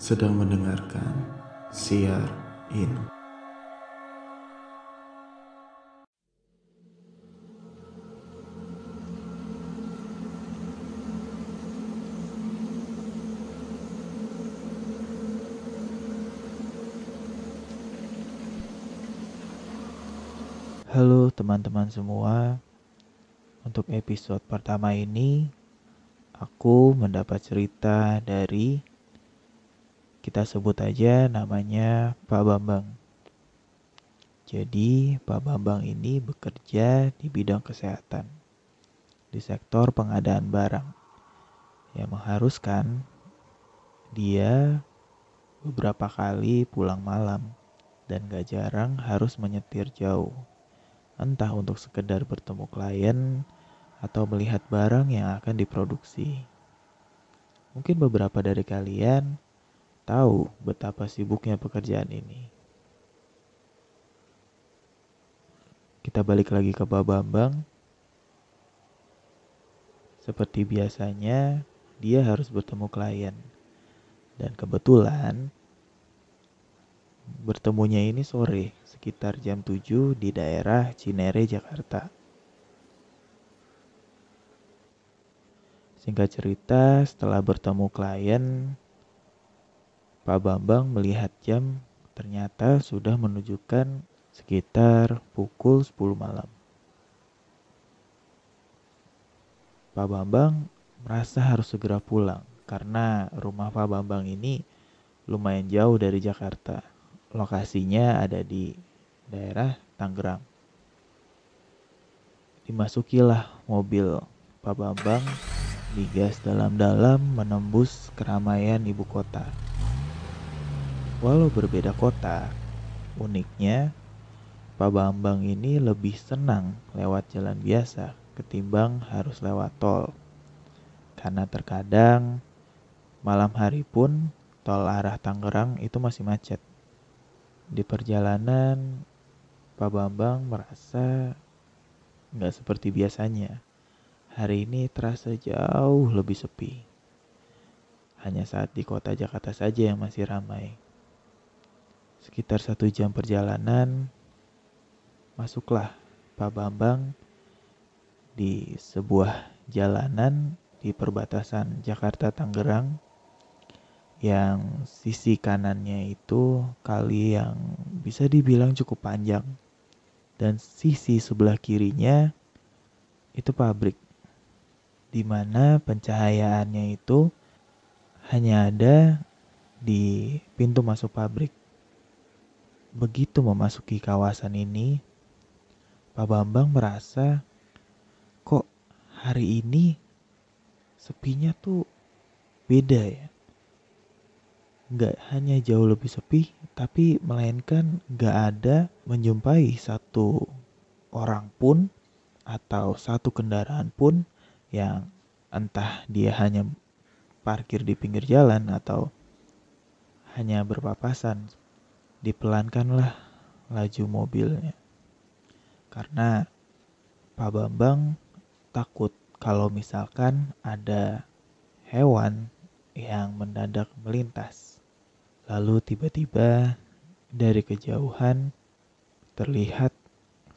sedang mendengarkan siar in. Halo teman-teman semua, untuk episode pertama ini aku mendapat cerita dari kita sebut aja namanya Pak Bambang. Jadi Pak Bambang ini bekerja di bidang kesehatan di sektor pengadaan barang yang mengharuskan dia beberapa kali pulang malam dan gak jarang harus menyetir jauh entah untuk sekedar bertemu klien atau melihat barang yang akan diproduksi. Mungkin beberapa dari kalian tahu betapa sibuknya pekerjaan ini. Kita balik lagi ke Pak Bambang. Seperti biasanya, dia harus bertemu klien. Dan kebetulan bertemunya ini sore, sekitar jam 7 di daerah Cinere, Jakarta. Singkat cerita, setelah bertemu klien, Pak Bambang melihat jam ternyata sudah menunjukkan sekitar pukul 10 malam. Pak Bambang merasa harus segera pulang karena rumah Pak Bambang ini lumayan jauh dari Jakarta lokasinya ada di daerah Tangerang. Dimasukilah mobil Pak Bambang digas dalam-dalam menembus keramaian ibu kota. Walau berbeda kota, uniknya Pak Bambang ini lebih senang lewat jalan biasa ketimbang harus lewat tol. Karena terkadang malam hari pun tol arah Tangerang itu masih macet. Di perjalanan, Pak Bambang merasa nggak seperti biasanya. Hari ini terasa jauh lebih sepi. Hanya saat di kota Jakarta saja yang masih ramai. Sekitar satu jam perjalanan, masuklah Pak Bambang di sebuah jalanan di perbatasan Jakarta Tangerang yang sisi kanannya itu kali yang bisa dibilang cukup panjang dan sisi sebelah kirinya itu pabrik di mana pencahayaannya itu hanya ada di pintu masuk pabrik. Begitu memasuki kawasan ini, Pak Bambang merasa kok hari ini sepinya tuh beda ya nggak hanya jauh lebih sepi, tapi melainkan nggak ada menjumpai satu orang pun atau satu kendaraan pun yang entah dia hanya parkir di pinggir jalan atau hanya berpapasan. Dipelankanlah laju mobilnya. Karena Pak Bambang takut kalau misalkan ada hewan yang mendadak melintas. Lalu tiba-tiba dari kejauhan terlihat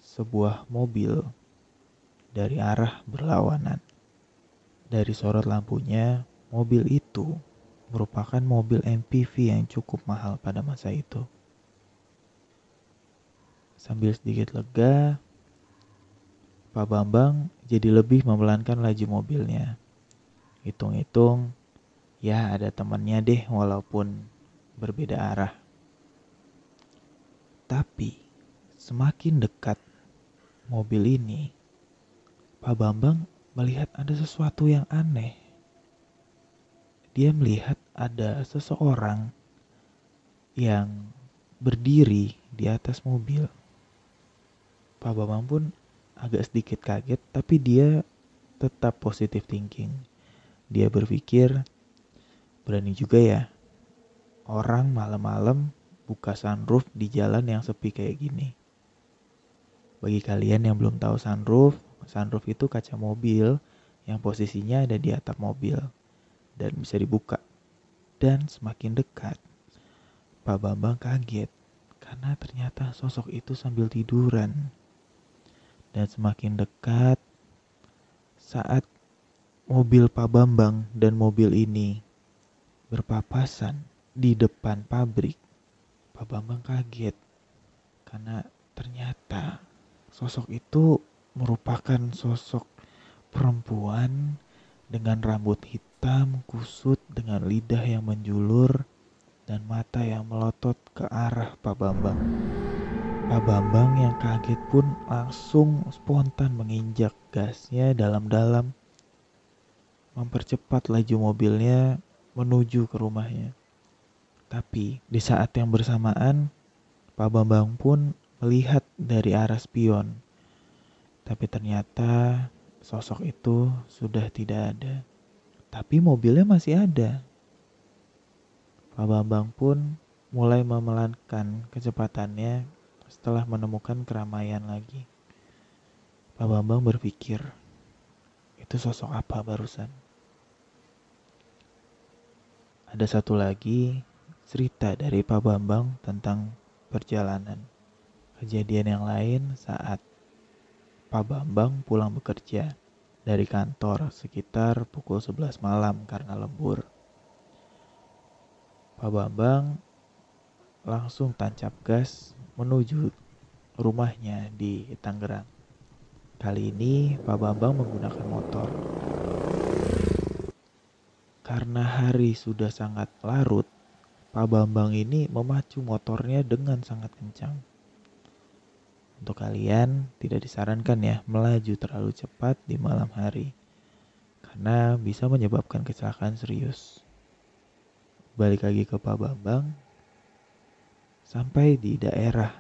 sebuah mobil dari arah berlawanan. Dari sorot lampunya, mobil itu merupakan mobil MPV yang cukup mahal pada masa itu. Sambil sedikit lega, Pak Bambang jadi lebih memelankan laju mobilnya. Hitung-hitung, ya ada temannya deh walaupun berbeda arah. Tapi semakin dekat mobil ini, Pak Bambang melihat ada sesuatu yang aneh. Dia melihat ada seseorang yang berdiri di atas mobil. Pak Bambang pun agak sedikit kaget, tapi dia tetap positif thinking. Dia berpikir, berani juga ya orang malam-malam buka sunroof di jalan yang sepi kayak gini. Bagi kalian yang belum tahu sunroof, sunroof itu kaca mobil yang posisinya ada di atap mobil dan bisa dibuka. dan semakin dekat. Pak Bambang kaget karena ternyata sosok itu sambil tiduran. Dan semakin dekat saat mobil Pak Bambang dan mobil ini berpapasan di depan pabrik. Pak Bambang kaget karena ternyata sosok itu merupakan sosok perempuan dengan rambut hitam kusut dengan lidah yang menjulur dan mata yang melotot ke arah Pak Bambang. Pak Bambang yang kaget pun langsung spontan menginjak gasnya dalam-dalam mempercepat laju mobilnya menuju ke rumahnya. Tapi di saat yang bersamaan Pak Bambang pun melihat dari arah spion. Tapi ternyata sosok itu sudah tidak ada. Tapi mobilnya masih ada. Pak Bambang pun mulai memelankan kecepatannya setelah menemukan keramaian lagi. Pak Bambang berpikir, itu sosok apa barusan? Ada satu lagi cerita dari Pak Bambang tentang perjalanan. Kejadian yang lain saat Pak Bambang pulang bekerja dari kantor sekitar pukul 11 malam karena lembur. Pak Bambang langsung tancap gas menuju rumahnya di Tangerang. Kali ini Pak Bambang menggunakan motor. Karena hari sudah sangat larut, Pak Bambang ini memacu motornya dengan sangat kencang. Untuk kalian tidak disarankan ya melaju terlalu cepat di malam hari karena bisa menyebabkan kecelakaan serius balik lagi ke Pak Bambang sampai di daerah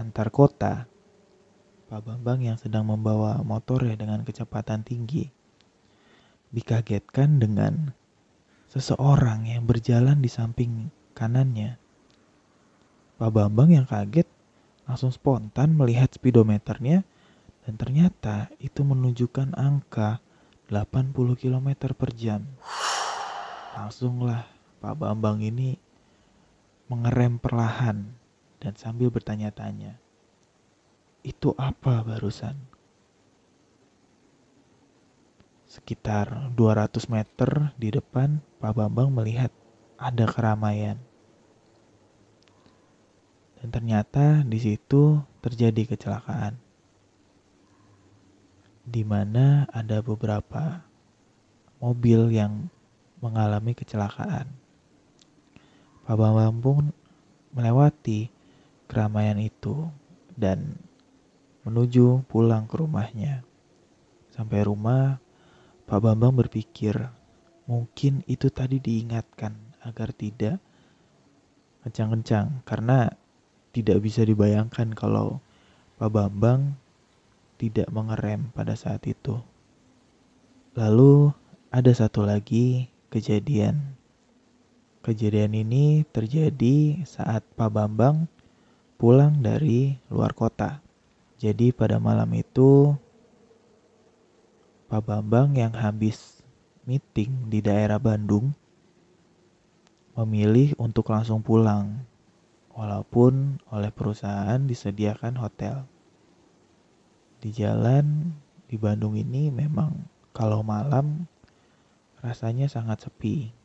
antar kota Pak Bambang yang sedang membawa motornya dengan kecepatan tinggi dikagetkan dengan seseorang yang berjalan di samping kanannya. Pak Bambang yang kaget langsung spontan melihat speedometernya dan ternyata itu menunjukkan angka 80 km per jam. Langsunglah Pak Bambang ini mengerem perlahan dan sambil bertanya-tanya. Itu apa barusan? Sekitar 200 meter di depan, Pak Bambang melihat ada keramaian. Dan ternyata di situ terjadi kecelakaan. Di mana ada beberapa mobil yang mengalami kecelakaan. Bambang pun melewati keramaian itu dan menuju pulang ke rumahnya. Sampai rumah, Pak Bambang berpikir mungkin itu tadi diingatkan agar tidak kencang-kencang karena tidak bisa dibayangkan kalau Pak Bambang tidak mengerem pada saat itu. Lalu ada satu lagi kejadian Kejadian ini terjadi saat Pak Bambang pulang dari luar kota. Jadi pada malam itu Pak Bambang yang habis meeting di daerah Bandung memilih untuk langsung pulang walaupun oleh perusahaan disediakan hotel. Di jalan di Bandung ini memang kalau malam rasanya sangat sepi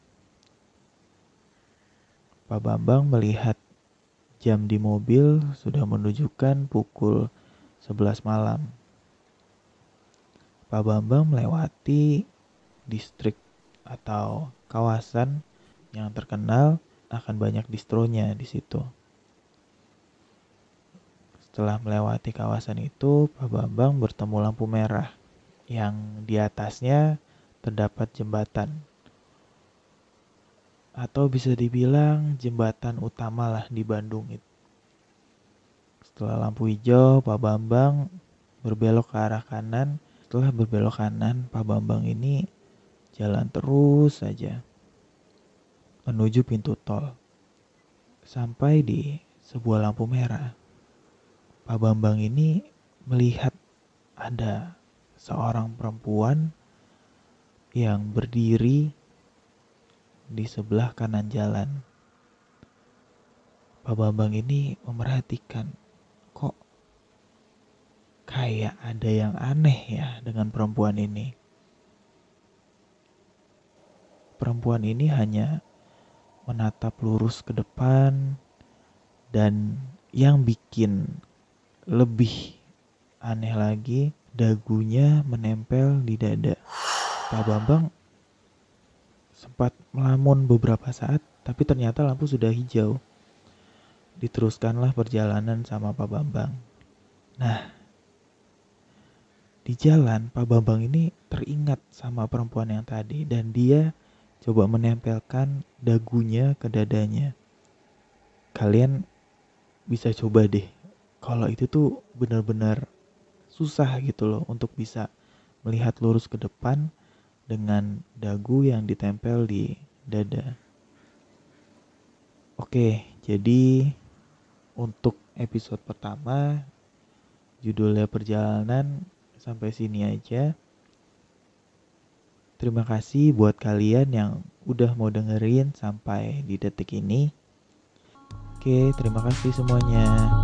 Pak Bambang melihat jam di mobil sudah menunjukkan pukul 11 malam. Pak Bambang melewati distrik atau kawasan yang terkenal akan banyak distronya di situ. Setelah melewati kawasan itu, Pak Bambang bertemu lampu merah yang di atasnya terdapat jembatan atau bisa dibilang jembatan utama lah di Bandung itu. Setelah lampu hijau, Pak Bambang berbelok ke arah kanan. Setelah berbelok kanan, Pak Bambang ini jalan terus saja menuju pintu tol. Sampai di sebuah lampu merah. Pak Bambang ini melihat ada seorang perempuan yang berdiri di sebelah kanan jalan. Pak Bambang ini memerhatikan kok kayak ada yang aneh ya dengan perempuan ini. Perempuan ini hanya menatap lurus ke depan dan yang bikin lebih aneh lagi dagunya menempel di dada. Pak Bambang sempat melamun beberapa saat tapi ternyata lampu sudah hijau diteruskanlah perjalanan sama Pak Bambang. Nah, di jalan Pak Bambang ini teringat sama perempuan yang tadi dan dia coba menempelkan dagunya ke dadanya. Kalian bisa coba deh. Kalau itu tuh benar-benar susah gitu loh untuk bisa melihat lurus ke depan dengan dagu yang ditempel di dada. Oke, jadi untuk episode pertama judulnya perjalanan sampai sini aja. Terima kasih buat kalian yang udah mau dengerin sampai di detik ini. Oke, terima kasih semuanya.